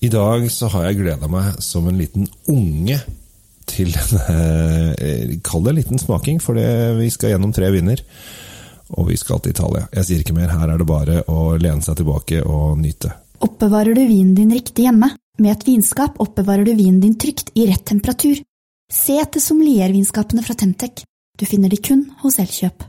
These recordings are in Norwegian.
I dag så har jeg gleda meg som en liten unge til en Kall det en liten smaking, for vi skal gjennom tre viner. Og vi skal til Italia. Jeg sier ikke mer, her er det bare å lene seg tilbake og nyte. Oppbevarer du vinen din riktig hjemme? Med et vinskap oppbevarer du vinen din trygt i rett temperatur. Se etter sommeliervinskapene fra Temtec. Du finner de kun hos Elkjøp.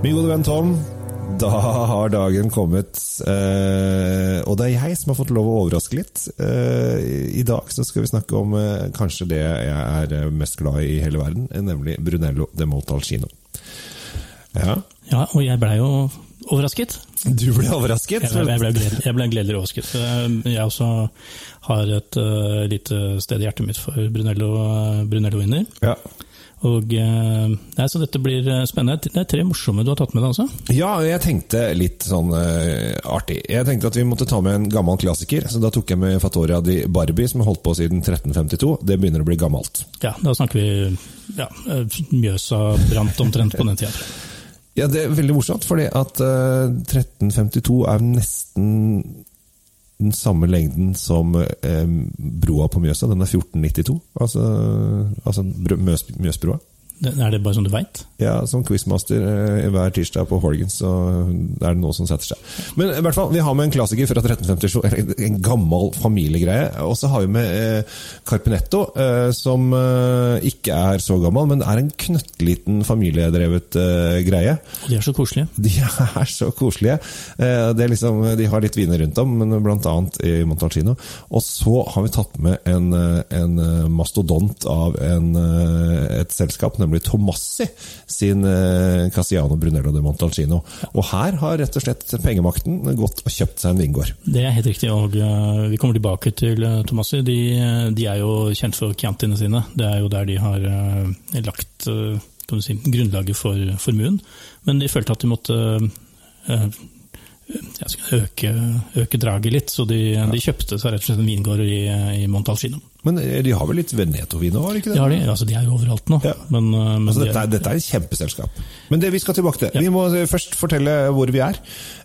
Min gode venn Tom, da har dagen kommet. Eh, og det er jeg som har fått lov å overraske litt. Eh, I dag så skal vi snakke om eh, kanskje det jeg er mest glad i i hele verden, nemlig Brunello de Montalcino. Ja, Ja, og jeg blei jo overrasket. du ble overrasket? Jeg ble, jeg ble, gledelig, jeg ble gledelig overrasket. Jeg også har et uh, lite sted i hjertet mitt for Brunello, uh, Brunello-viner. Ja. Og eh, nei, Så dette blir eh, spennende. Det er tre morsomme du har tatt med deg, altså. Ja, jeg tenkte litt sånn uh, artig. Jeg tenkte at vi måtte ta med en gammel klassiker, så da tok jeg med Fatoria di Barbie, som har holdt på siden 1352. Det begynner å bli gammelt. Ja, Da snakker vi ja, Mjøsa brant omtrent på den tida. Ja, det er veldig morsomt, fordi at uh, 1352 er nesten den samme lengden som eh, broa på Mjøsa. Den er 1492, altså, altså Mjøs, Mjøsbrua. Er det bare sånn du veit? Ja, som quizmaster eh, hver tirsdag på Horgans, så er det noe som setter seg. Men i hvert fall, vi har med en klassiker fra 1357, eller en gammel familiegreie. Og så har vi med eh, Carpinetto, eh, som eh, ikke er så gammel, men er en knøttliten familiedrevet greie. Og de er så koselige. De er så koselige. Det liksom, de har litt viner rundt om, men blant annet i Montalcino. Og så har vi tatt med en, en mastodont av en, et selskap, nemlig Tomassi sin eh, Cassiano Brunello de Montalcino. Og her har rett og slett pengemakten gått og kjøpt seg en vingård. Det er helt riktig. og eh, Vi kommer tilbake til eh, Tomassi. De, de er jo kjent for Chiantiene sine. Det er jo der de har lagt kan du si, grunnlaget for formuen. Men de følte at de måtte jeg skal øke, øke draget litt, så de, de kjøpte seg rett og slett en vingård i, i Montalcino. Men eh, de har vel litt Veneto-vin òg, har de ikke det? Har de, altså de er jo overalt nå. Ja. Men, eh, men Altså, dette, er, dette er et kjempeselskap. Men det vi skal tilbake til. Ja. Vi må eh, først fortelle hvor vi er.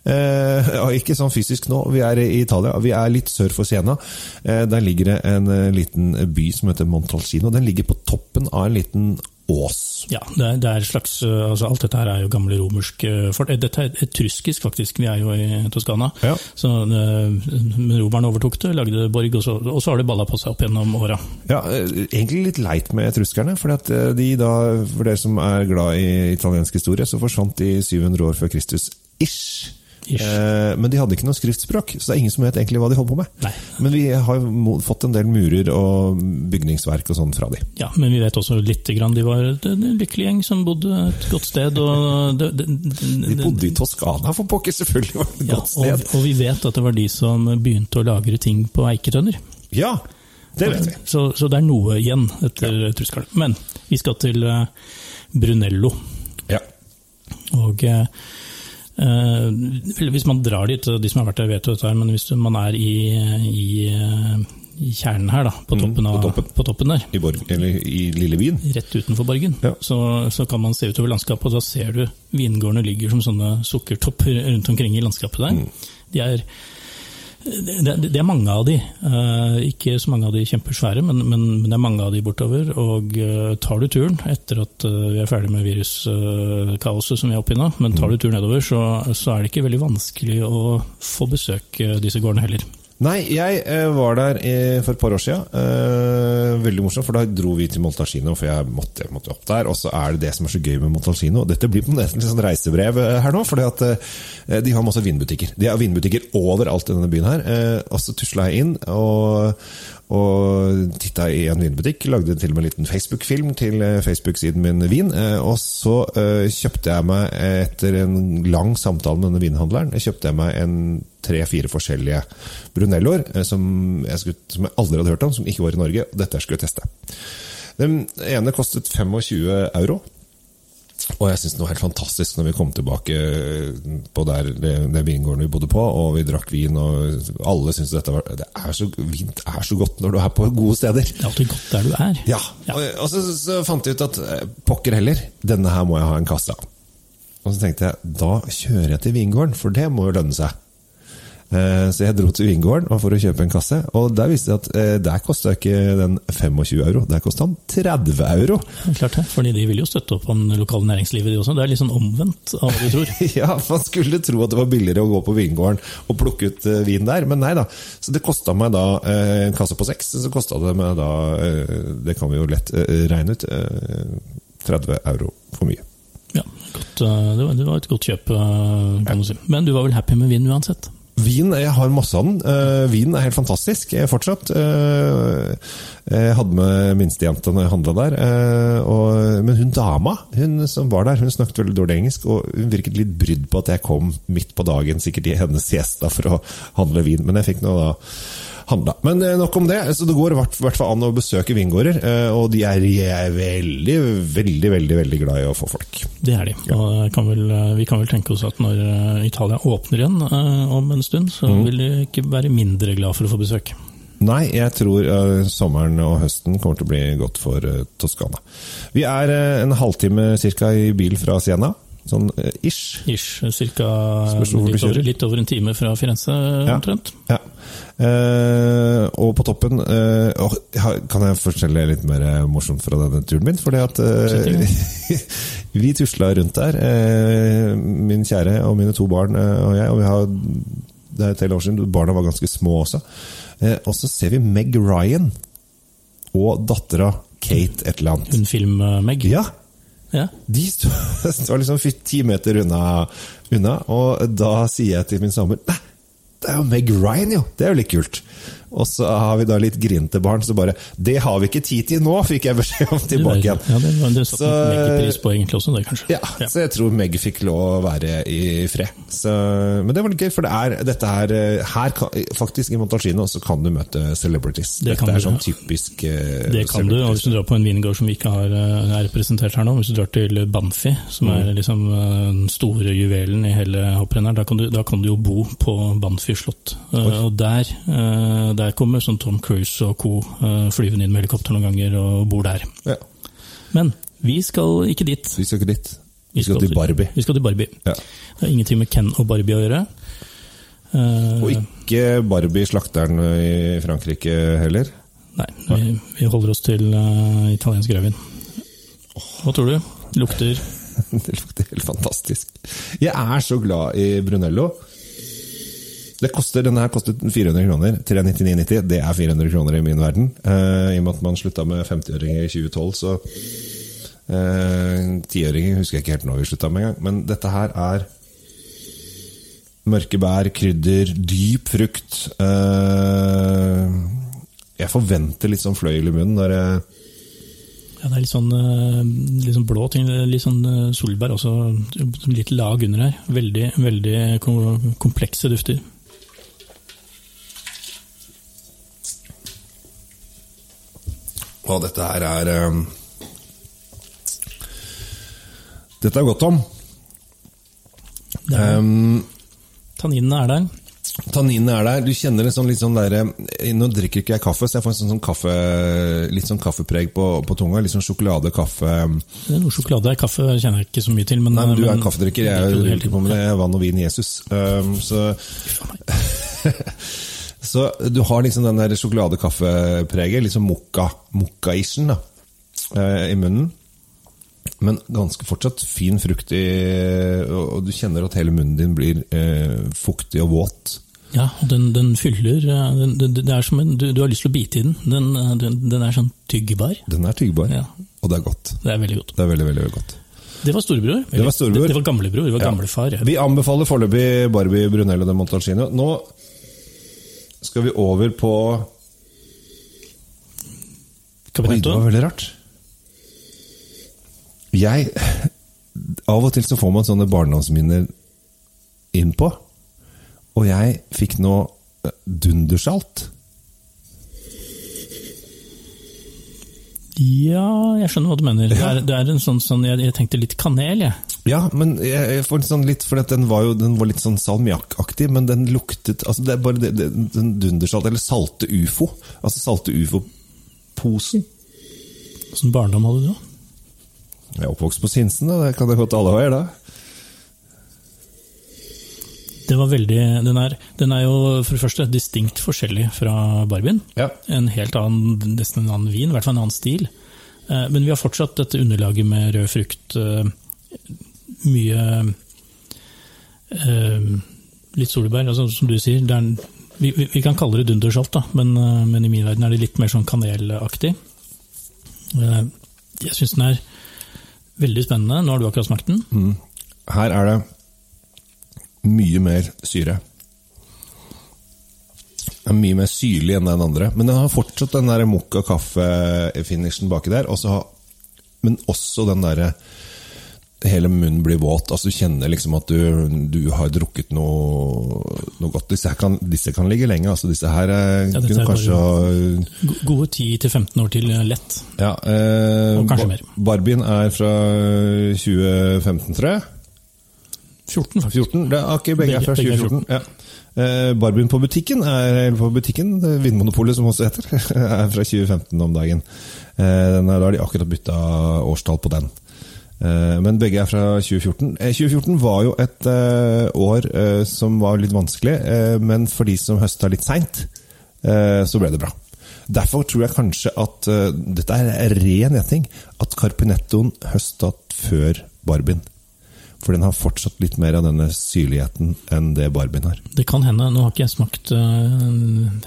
Eh, ikke sånn fysisk nå, vi er i Italia. Vi er litt sør for Siena. Eh, der ligger det en liten by som heter Montalcino. Den ligger på toppen av en liten ås. ja, det er, det er slags, eh, altså Alt dette her er jo gamle romersk eh, fort. Eh, Dette er etruskisk, faktisk. Vi er jo i Toskana. Ja. Så Romerne overtok det, lagde borg, og så, og så har det balla på seg opp gjennom åra. Ja, egentlig litt leit med etruskerne. For at de da, for dere som er glad i italiensk historie, så forsvant de 700 år før Kristus. Ish. Eh, men de hadde ikke noe skriftspråk, så det er ingen som vet egentlig hva de holdt på med. Nei. Men vi har fått en del murer og bygningsverk og sånn fra de. Ja, men vi vet også lite grann. De var en lykkelig gjeng som bodde et godt sted. Og det, det, De bodde i Toskana, for pokker, selvfølgelig var det et ja, godt og, sted. og vi vet at det var de som begynte å lagre ting på eiketønner. Ja, det vet vi. Så, så det er noe igjen etter Truskal. Men vi skal til eh, Brunello. Ja. Og eh, Hvis man drar dit, de som har vært der vet jo dette, her, men hvis man er i, i, eh, i kjernen her, da, på Mm, toppen, på toppen. på toppen der, I, Borg, eller i Lille Wien. rett utenfor borgen, Ja. så, så kan man se utover landskapet, og da ser du vingårdene ligger som sånne sukkertopper rundt omkring i landskapet der. Mm. De er, det, det, er mange av de, eh, ikke så mange av de kjempesvære, men, men, men det er mange av de bortover. Og eh, tar du turen, etter at eh, vi er ferdig med viruskaoset som vi er oppe i nå, men tar du turen nedover, så, så er det ikke veldig vanskelig å få besøk disse gårdene heller. Nei, jeg eh, var der eh, for et par år siden. Eh, veldig morsomt, for da dro vi til Montalcino, for jeg måtte, jeg måtte opp der. Og så er det det som er så gøy med Montalcino. Dette blir på nesten litt sånn reisebrev eh, her nå, for eh, de har masse vinbutikker. De har vinbutikker overalt i denne byen her. Eh, og så tusla jeg inn og, og titta i en vinbutikk. Lagde til og med en liten Facebook-film til eh, Facebook-siden min Vin. Eh, og så eh, kjøpte jeg meg, etter en lang samtale med denne vinhandleren, kjøpte jeg meg en tre-fire forskjellige Brunelloer som, jeg som jeg aldri hadde hørt om, som ikke var i Norge. og Dette skulle jeg teste. Den ene kostet 25 euro. Og jeg syns det var helt fantastisk når vi kom tilbake på der, det vingården vi bodde på, og vi drakk vin, og alle syntes dette var det er så, Vin er så godt når du er på gode steder. Det er alltid godt der du er. Ja, Og, og så, så fant jeg ut at eh, pokker heller, denne her må jeg ha en kasse av. Og så tenkte jeg da kjører jeg til vingården, for det må jo lønne seg. Eh, Så jeg dro til vingården for å kjøpe en kasse, og der viste det at eh, der kosta ikke den 25 euro, der kosta den 30 euro. Klart det, fordi de vil jo støtte opp om det lokale næringslivet, de også. Det er litt sånn omvendt av hva du tror. Ja, man skulle tro at det var billigere å gå på vingården og plukke ut eh, vin der, men nei da. Så det kosta meg da en kasse på seks, så kosta det meg da Det kan vi jo lett regne ut. eh, 30 euro for mye. Ja, godt, det, var, et godt kjøp, kan du si. Men du var vel happy med vin uansett? Vin, jeg har masse av den. Uh, vin er helt fantastisk eh, fortsatt. Uh, jeg hadde med minstejenta når jeg handla der. Uh, og, men hun dama hun som var der, hun snakket veldig dårlig engelsk, og hun virket litt brydd på at jeg kom midt på dagen, sikkert i hennes siesta, for å handle vin. Men jeg fikk nå da handla. Men eh, nok om det. Så det går i hvert, fall an å besøke vingårder, eh, og de er, er veldig, veldig, veldig veldig glad i å få folk. Det er de. Og kan vel, vi kan vel tenke oss at når eh, Italia åpner igjen eh, om en stund, så vil de ikke være mindre glad for å få besøk. Nei, jeg tror uh, sommeren og høsten kommer til å bli godt for uh, Toskana. Vi er uh, en halvtime cirka i bil fra Siena, sånn eh, ish. Ish, cirka litt over, litt over en time fra Firenze, Ja. omtrent. Ja. Eh, og på toppen eh, åh, Kan jeg fortelle litt mer morsomt fra denne turen min? Fordi at eh, Vi tusla rundt der, eh, min kjære og mine to barn og jeg. Og vi har Det er et helt år siden, barna var ganske små også. Eh, og så ser vi Meg Ryan og dattera Kate et eller annet. Hun film-Meg. Ja, Ja. de står liksom ti meter unna, unna, og da sier jeg til min samboer Nei, det er jo Meg Ryan, jo! Det er jo litt kult. Og så har vi da litt grinte barn, så bare Det har vi ikke tid til nå, fikk jeg beskjed om tilbake igjen. Ja, det det satte Så- Meg pris på egentlig også, det kanskje. Ja, så jeg tror Meg fikk lov å være i fred. Så, men det var litt gøy, for det er dette her eh, Her kan, Faktisk i Montalcino så kan du møte celebrities. Det Dette kan er du, sånn ja. typisk uh, Det kan du, og hvis du drar på en vingård som vi ikke har, eh, er representert her nå, hvis du drar til Banfi, som er liksom eh, den store juvelen i hele hopprenneren, da, da kan du jo bo på Banfi slott. Uh, Og der, uh, der kommer sånn Tom Cruise og co. eh, flyvende inn med helikopter noen ganger og bor der. Ja, Men vi skal ikke dit. vi skal ikke dit. Vi skal til Barbie. Vi skal til Barbie. Ja. Det har ingenting med Ken og Barbie å gjøre. Eh, Og ikke Barbie slakteren i Frankrike heller. Nei, vi, vi holder oss til uh, italiensk rødvin. Hva tror du? Lukter Det lukter helt fantastisk. Jeg er så glad i Brunello. Det koster, Denne her kostet 400 kroner. 399,90. Det er 400 kroner i min verden. Uh, I og med at man slutta med 50-øringer i 2012, så eh, uh, husker jeg ikke helt når vi slutta med engang. Men dette her er mørke bær, krydder, dyp frukt. Uh, jeg forventer litt sånn fløyel i munnen når jeg Ja, det er litt sånn, litt sånn blå ting, litt sånn solbær også, litt lag under her. Veldig, veldig komplekse dufter. Og dette her er um, Dette er godt om. Er, Um, tanninene er der. Tanninene er der. Du kjenner det sånn, litt sånn der, Nå drikker ikke jeg kaffe, så jeg får en sånn, sånn kaffe, litt sånn kaffepreg på, på tunga. Litt sånn sjokolade, kaffe er noe sjokolade. Kaffe kjenner jeg ikke så mye til. Men, Nei, men du er kaffedrikker, jeg ikke på med det. Er vann og vin Jesus. Um, så, så du har liksom den der sjokoladekaffepreget, liksom mokka, mokka-ishen da, eh, i munnen. Men ganske fortsatt fin frukt i Og du kjenner at hele munnen din blir eh, fuktig og våt. Ja, den, den fyller eh, den, det, er som en, du, du har lyst til å bite i den. Den, eh, den, den er sånn tyggbar. Den er tyggbar, Ja. og det er godt. Det er veldig godt. Det er veldig, veldig, veldig godt. Det var storebror. Det var storebror. Det, det var gamlebror. Det var Ja. gamlefar. Vi anbefaler foreløpig Barbie Brunello de Montalcino. Nå skal vi over på Oi, det var veldig rart. Jeg Av og til så får man sånne barndomsminner innpå. Og jeg fikk nå eh, dundersalt. Ja, jeg skjønner hva du mener. Det er, det er en sånn, sånn jeg, jeg tenkte litt kanel, jeg. Ja, men jeg, får sånn litt For den var jo den var litt sånn salmiakkaktig, men den luktet altså Det er bare det, det, den dundersalt, eller salte ufo. Altså salte ufo-posen. Åssen barndom hadde du da? Jeg er oppvokst på Sinsen, da. det kan jeg godt alle veier, da. Det var veldig, den er, den er jo for det første distinkt forskjellig fra Barbien. Ja. En helt annen, nesten en annen vin, i hvert fall en annen stil. Eh, Men vi har fortsatt dette underlaget med rød frukt. Mye eh, Litt solbær, altså, som du sier. Er, en- vi, vi kan kalle det dundersalt, da, men, eh, men i min verden er det litt mer sånn kanelaktig. Eh, Jeg syns den er veldig spennende. Nå har du akkurat smakt den. Her er det mye mer syre. Den er mye mer syrlig enn den andre, men den har fortsatt den der mokka kaffe-finishen baki der. Også, men også den derre Hele munnen blir våt. altså Du kjenner liksom at du, du har drukket noe, noe godt. Disse, kan, disse kan ligge lenge. altså Disse her eh, Ja, kunne kanskje ha Go- Gode 10-15 år til eh, lett. ja, eh, Og kanskje mer. Barbien er fra 2015, tror jeg. 14, faktisk. 14? Det er ikke begge er fra Begge- begge er 2014. Ja. Eh, Barbien på butikken, er, eller på butikken, Vinmonopolet som også heter, er fra 2015 om dagen. Eh, den er, da har de akkurat bytta årstall på den. Eh, men begge er fra 2014. Eh, 2014 var jo et eh, år eh, som var litt vanskelig, eh, men for de som høsta litt seint, eh, så ble det bra. Derfor tror jeg kanskje at eh, dette er ren gjetting, at Carpinettoen høsta før Barbien. For den har fortsatt litt mer av denne syrligheten enn det Barbien har. Det kan hende. Nå har ikke jeg smakt uh,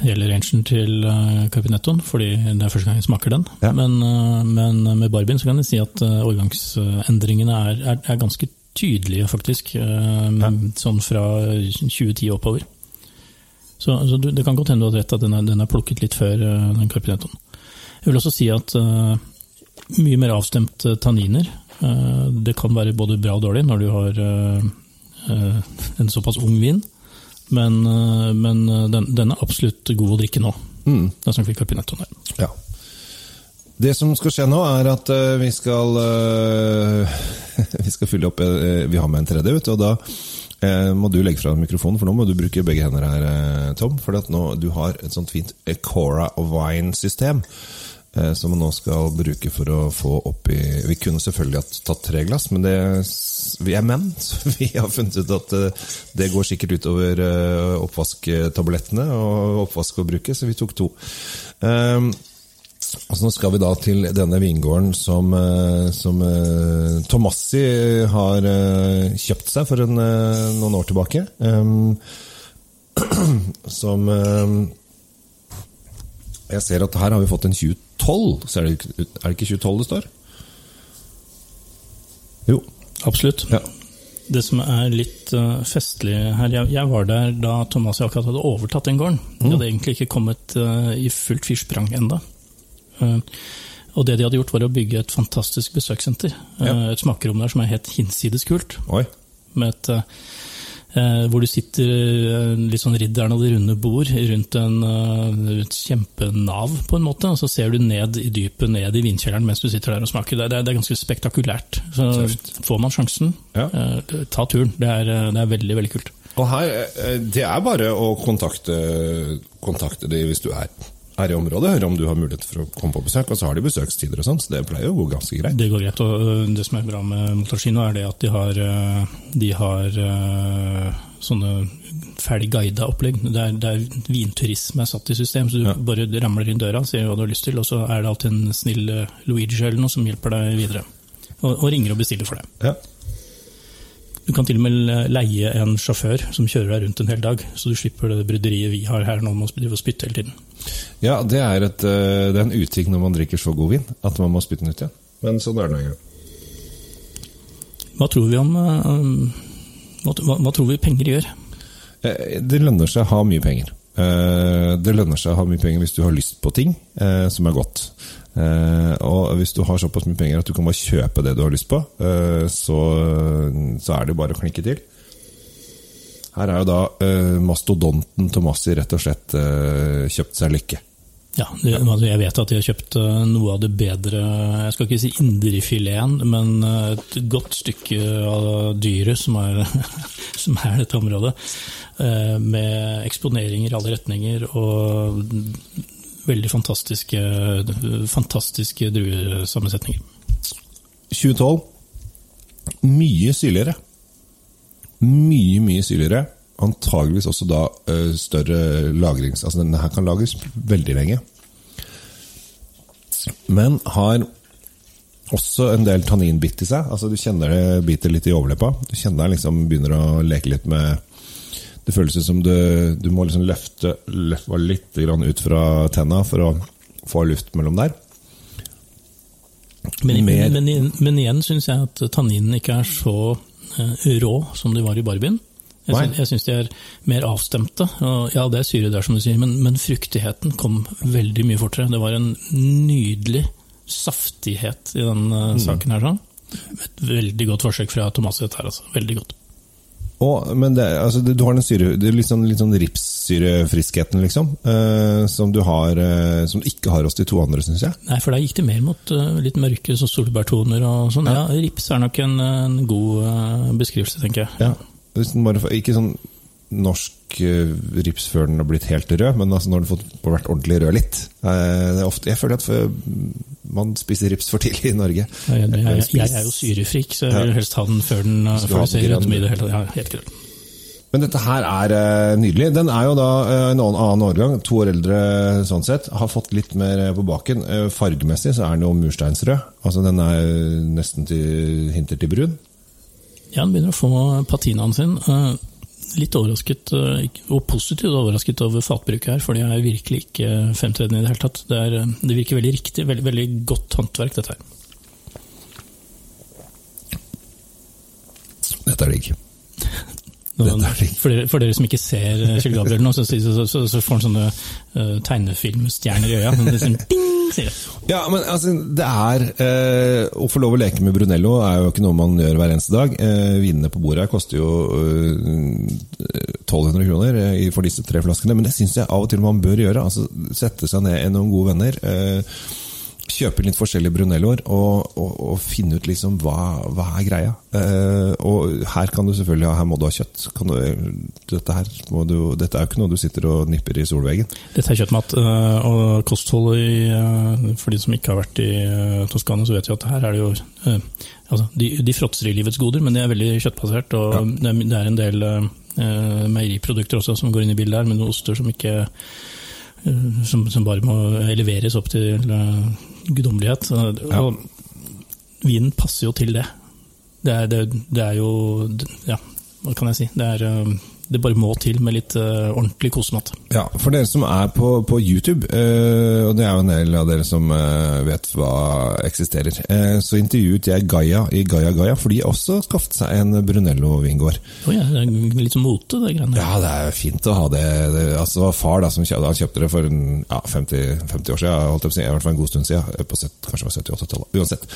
hele rangen til uh, Carpinettoen, fordi det er første gang jeg smaker den. Ja. Men, uh, men med Barbien så kan jeg si at uh, årgangsendringene er, er, er ganske tydelige, faktisk. eh, Sånn fra 2010 oppover. Så, så det kan godt hende du har rett at den er, den er plukket litt før eh, den Carpinettoen. Jeg vil også si at eh, mye mer avstemt eh, tanniner. Eh, det kan være både bra og dårlig når du har eh, eh, en såpass ung vin. Men, men den, den er absolutt god å drikke nå. Mm. Den snakker vi Carpinettoen her. Ja. Det som skal skje nå, er at vi skal Vi skal fylle opp Vi har med en tredje, ut, og da må du legge fra mikrofonen, for nå må du bruke begge hender her, Tom. For nå, du har et sånt fint Cora Wine-system. Eh, Som man nå skal bruke for å få opp i Vi kunne selvfølgelig ha tatt tre glass, men det, vi er menn, så vi har funnet ut at eh, det går sikkert utover eh, oppvasktablettene og oppvaskforbruket, så vi tok to. Altså, nå skal vi da til denne vingården som, som Tomassi har kjøpt seg for en, noen år tilbake. Ehm, som eh, Jeg ser at her har vi fått en 2012. Ser det, er det ikke 2012 det står? Jo. Absolutt. Ja. Det som er litt eh, festlig her jeg, jeg var der da Thomas akkurat hadde overtatt den gården. De hadde egentlig ikke kommet eh, i fullt fyrsprang enda. Eh, og det de hadde gjort, var å bygge et fantastisk besøkssenter. Ja. Et smakerom der som er helt hinsides kult. Oi. Med et, hvor du sitter eh, litt sånn ridderen av det runde bord rundt en, eh, et kjempenav, på en måte. Og så ser du ned i dypet, ned i vinkjelleren mens du sitter der og smaker. Det, er- det er ganske spektakulært. Så får man sjansen, Ja. eh, ta turen. Det er, eh, det er veldig, veldig kult. Og her, eh, Det er bare å kontakte, kontakte de hvis du er her i området, høre om du har mulighet for å komme på besøk. Og så har de besøkstider og sånn, så det pleier å gå ganske greit. Det går greit. og øh, Det som er bra med Motorskino, er det at de har, øh, de har øh, sånne ferdig guida opplegg. Det er, det er vinturisme er satt i system, så du Ja. bare ramler inn døra, sier hva du har lyst til, og så er det alltid en snill Luigi eller noe som hjelper deg videre. Og, og ringer og bestiller for deg. Ja. Du kan til og med leie en sjåfør som kjører deg rundt en hel dag, så du slipper det bryderiet vi har her nå med å spytte hele tiden. Ja, det er, et, eh, det er en uting når man drikker så god vin, at man må spytte den ut igjen. Men sånn er det nå engang. Hva tror vi om øh, hva, hva, tror vi penger gjør? Eh, Det lønner seg å ha mye penger. Eh, Det lønner seg å ha mye penger hvis du har lyst på ting eh, som er godt. Eh, Og hvis du har såpass mye penger at du kan bare kjøpe det du har lyst på, eh, så, så er det bare å klinke til. Her er jo da eh, mastodonten Tomassi rett og slett kjøpt seg lykke. Ja, altså, jeg vet at de har kjøpt noe av det bedre Jeg skal ikke si indrefileten, men et godt stykke av dyret som er, som er dette området. Med eksponeringer i alle retninger og veldig fantastiske, fantastiske druesammensetninger. 2012 mye syrligere. Mye, mye syrligere. Antageligvis også da eh, større lagrings... Altså denne her kan lagres veldig lenge. Men har også en del tanninbitt i seg. Altså Du kjenner det biter litt i overleppa. Du kjenner det liksom begynner å leke litt med Det føles ut som du, du må liksom løfte løfte litt grann ut fra tenna for å få luft mellom der. Men, men, men, men igjen syns jeg at tanninen ikke er så eh, rå som de var i Barbien. Jeg jeg syns de er mer avstemte. Og ja, det er syre der, som du sier, men, men fruktigheten kom veldig mye fortere. Det var en nydelig saftighet i den eh, Mm. saken her. sånn. Et veldig godt forsøk fra Thomas dette her, altså. Veldig godt. Og, men det, altså, du har den syre, det er litt sånn, litt sånn ripssyrefriskheten, liksom. eh, som du har eh, Som du ikke har hos de to andre, syns jeg. Nei, for da gikk det mer mot uh, litt mørke så solbærtoner og sånn. Ja, rips er nok en, en god uh, beskrivelse, tenker jeg. Ja. Hvis den bare, ikke sånn norsk eh, rips før den har blitt helt rød, men altså når den har vært ordentlig rød litt. Eh, ofte, jeg føler at man spiser rips for tidlig i Norge. Jeg, jeg, jeg, jeg er jo syrefrik, så jeg vil helst ha den før den uh, før ha ser den ut i det hele tatt. Men dette her er eh, nydelig. Den er jo da eh, en annen, årgang, to år eldre sånn sett. Har fått litt mer eh, på baken. Eh, fargemessig så er den jo mursteinsrød. Altså den er nesten til hinter til brun. Ja, den begynner å få patinaen sin. Litt overrasket, uh, og positivt overrasket over fatbruket her, for det er virkelig ikke fremtredende i det hele tatt. Det, er, uh, det virker veldig riktig, veldig, veldig godt håndverk, dette her. Dette er digg. For, dere, for dere som ikke ser uh, Kjell Gabriel nå, så, så, så, så, får han sånne uh, tegnefilmstjerner i øya. Sånn, det er sier. Ja, men altså, det er eh, Å få lov å leke med Brunello er jo ikke noe man gjør hver eneste dag. Eh, vinene på bordet her koster jo eh, 1200 kroner eh, for disse tre flaskene, men det syns jeg av og til man bør gjøre. Altså, Sette seg ned med noen gode venner. Eh, Kjøpe litt forskjellige Brunelloer og, og, og finne ut liksom hva, hva er greia. Eh, og her kan du selvfølgelig ha, her må du ha kjøtt. Kan du, dette, her du, dette er jo ikke noe du sitter og nipper i solveggen. Dette er kjøttmat, øh, og kosthold i, øh, for de som ikke har vært i øh, Toskana, så vet vi at her er det jo altså, de, de fråtser i livets goder, men de er veldig kjøttbasert. Og det, er, det er en del øh, meieriprodukter også som går inn i bildet her, med noen oster som ikke som, som bare må eleveres opp til guddommelighet. Ja. og vinen passer jo til det. Det er, det, det er jo Ja, hva kan jeg si? Det er det bare må til med litt uh, ordentlig kosemat. Ja, for dere som er på, på YouTube, uh, og det er jo en del av dere som uh, vet hva eksisterer, så intervjuet jeg Gaia i Gaia Gaia, for de også skaffet seg en Brunello-vingård. Oh, ja, det er litt som mote, det greiene. Ja, det er fint å ha det. det altså, var far da, som kjøpte, han kjøpte det for en, ja, 50, 50 år siden, holdt jeg på å si, i hvert fall en god stund siden, på set, kanskje det var 78-tallet, uansett.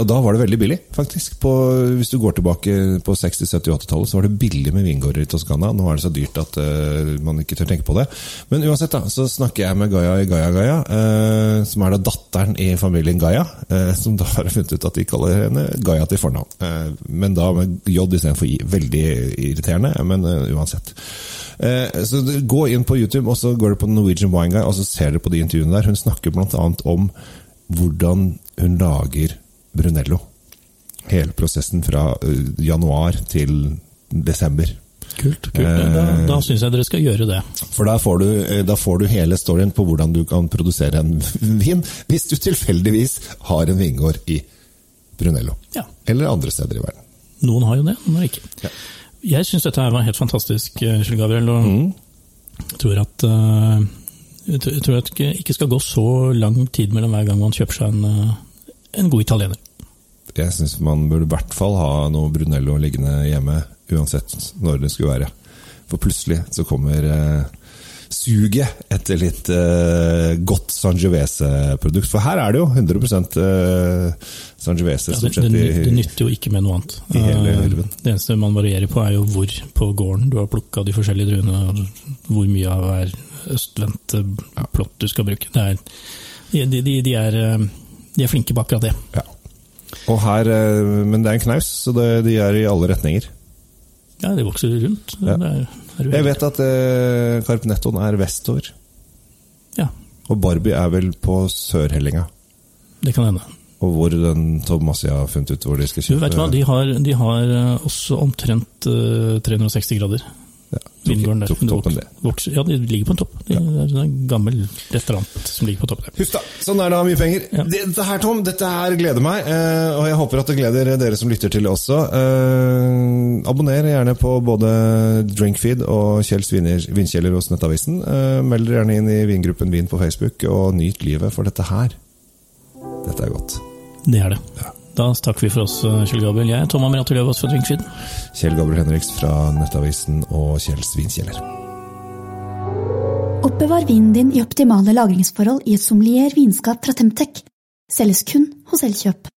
Og da var det veldig billig, faktisk. På, hvis du går tilbake på 60-70-80-tallet, så var det billig med vingårder i Toskana. Nå er det så dyrt at uh, man ikke tør tenke på det. Men uansett, da, så snakker jeg med Gaia i Gaia Gaia, uh, som er da datteren i familien Gaia, Uh, som da har funnet ut at de kaller henne Gaia til fornavn. Men da med J istedenfor I. Veldig irriterende, men uansett. Så Gå inn på YouTube, og så går du på Norwegian Wine Guy, og så ser du på de intervjuene der. Hun snakker bl.a. om hvordan hun lager Brunello. Hele prosessen fra januar til desember. Kult. kult. Da, da syns jeg dere skal gjøre det. For da får, du, eh, da får du hele storyen på hvordan du kan produsere en vin, hvis du tilfeldigvis har en vingård i Brunello. Ja. Eller andre steder i verden. Noen har jo det, noen har ikke. Ja. Jeg syns dette her var helt fantastisk, eh, Kjell Gabriel. Og Mm. tror at eh, jeg tror- at det ikke- skal gå så lang tid mellom hver gang man kjøper seg en, eh, en god italiener. Jeg syns man burde i hvert fall ha noe Brunello liggende hjemme, uansett når det skulle være. For plutselig så kommer eh, suget etter litt eh, godt Sangiovese-produkt. For her er det jo 100 eh, Sangiovese. Ja, det, det, det, det nytter jo ikke med noe annet. i hele Eh. Det eneste man varierer på, er jo hvor på gården du har plukka de forskjellige druene, og hvor mye av hver østvendte plott du skal bruke. Det er, de, de, de, de, er, eh, de er flinke på akkurat det. Ja. Og her, eh, men det er en knaus, så det, de er i alle retninger. Ja, de vokser rundt. Ja. Det er, er Jeg vet at eh, Carpnettoen er vestover, Ja, og Barbie er vel på sørhellinga. det kan hende. Og hvor den Tomassi har funnet ut hvor de skal kjøpe? Du vet hva, de har, de har eh, også omtrent eh, 360 grader. Ja, Vingården der. toppen det. vokser, ja, det ligger på en topp. Det er en gammel restaurant som ligger på topp der. Huff da, sånn er det å ha mye penger. Ja. Dette her, Tom, dette her gleder meg, eh, og jeg håper at det gleder dere som lytter til også. Eh, abonner gjerne på både Drinkfeed og Kjells vinkjeller hos Nettavisen. Eh, meld dere gjerne inn i vingruppen Vin på Facebook, og nyt livet, for dette her, dette er godt. Det er det. Da takker vi for oss, eh, Kjell Gabriel. Jeg er Tom Amirato Løvaas fra Drinkfeed. Kjell Gabriel Henriks fra Nettavisen og Kjells Svinkjeller. Oppbevar vinen din i optimale lagringsforhold i et sommelier vinskap fra Temtec. Selges kun hos Elkjøp.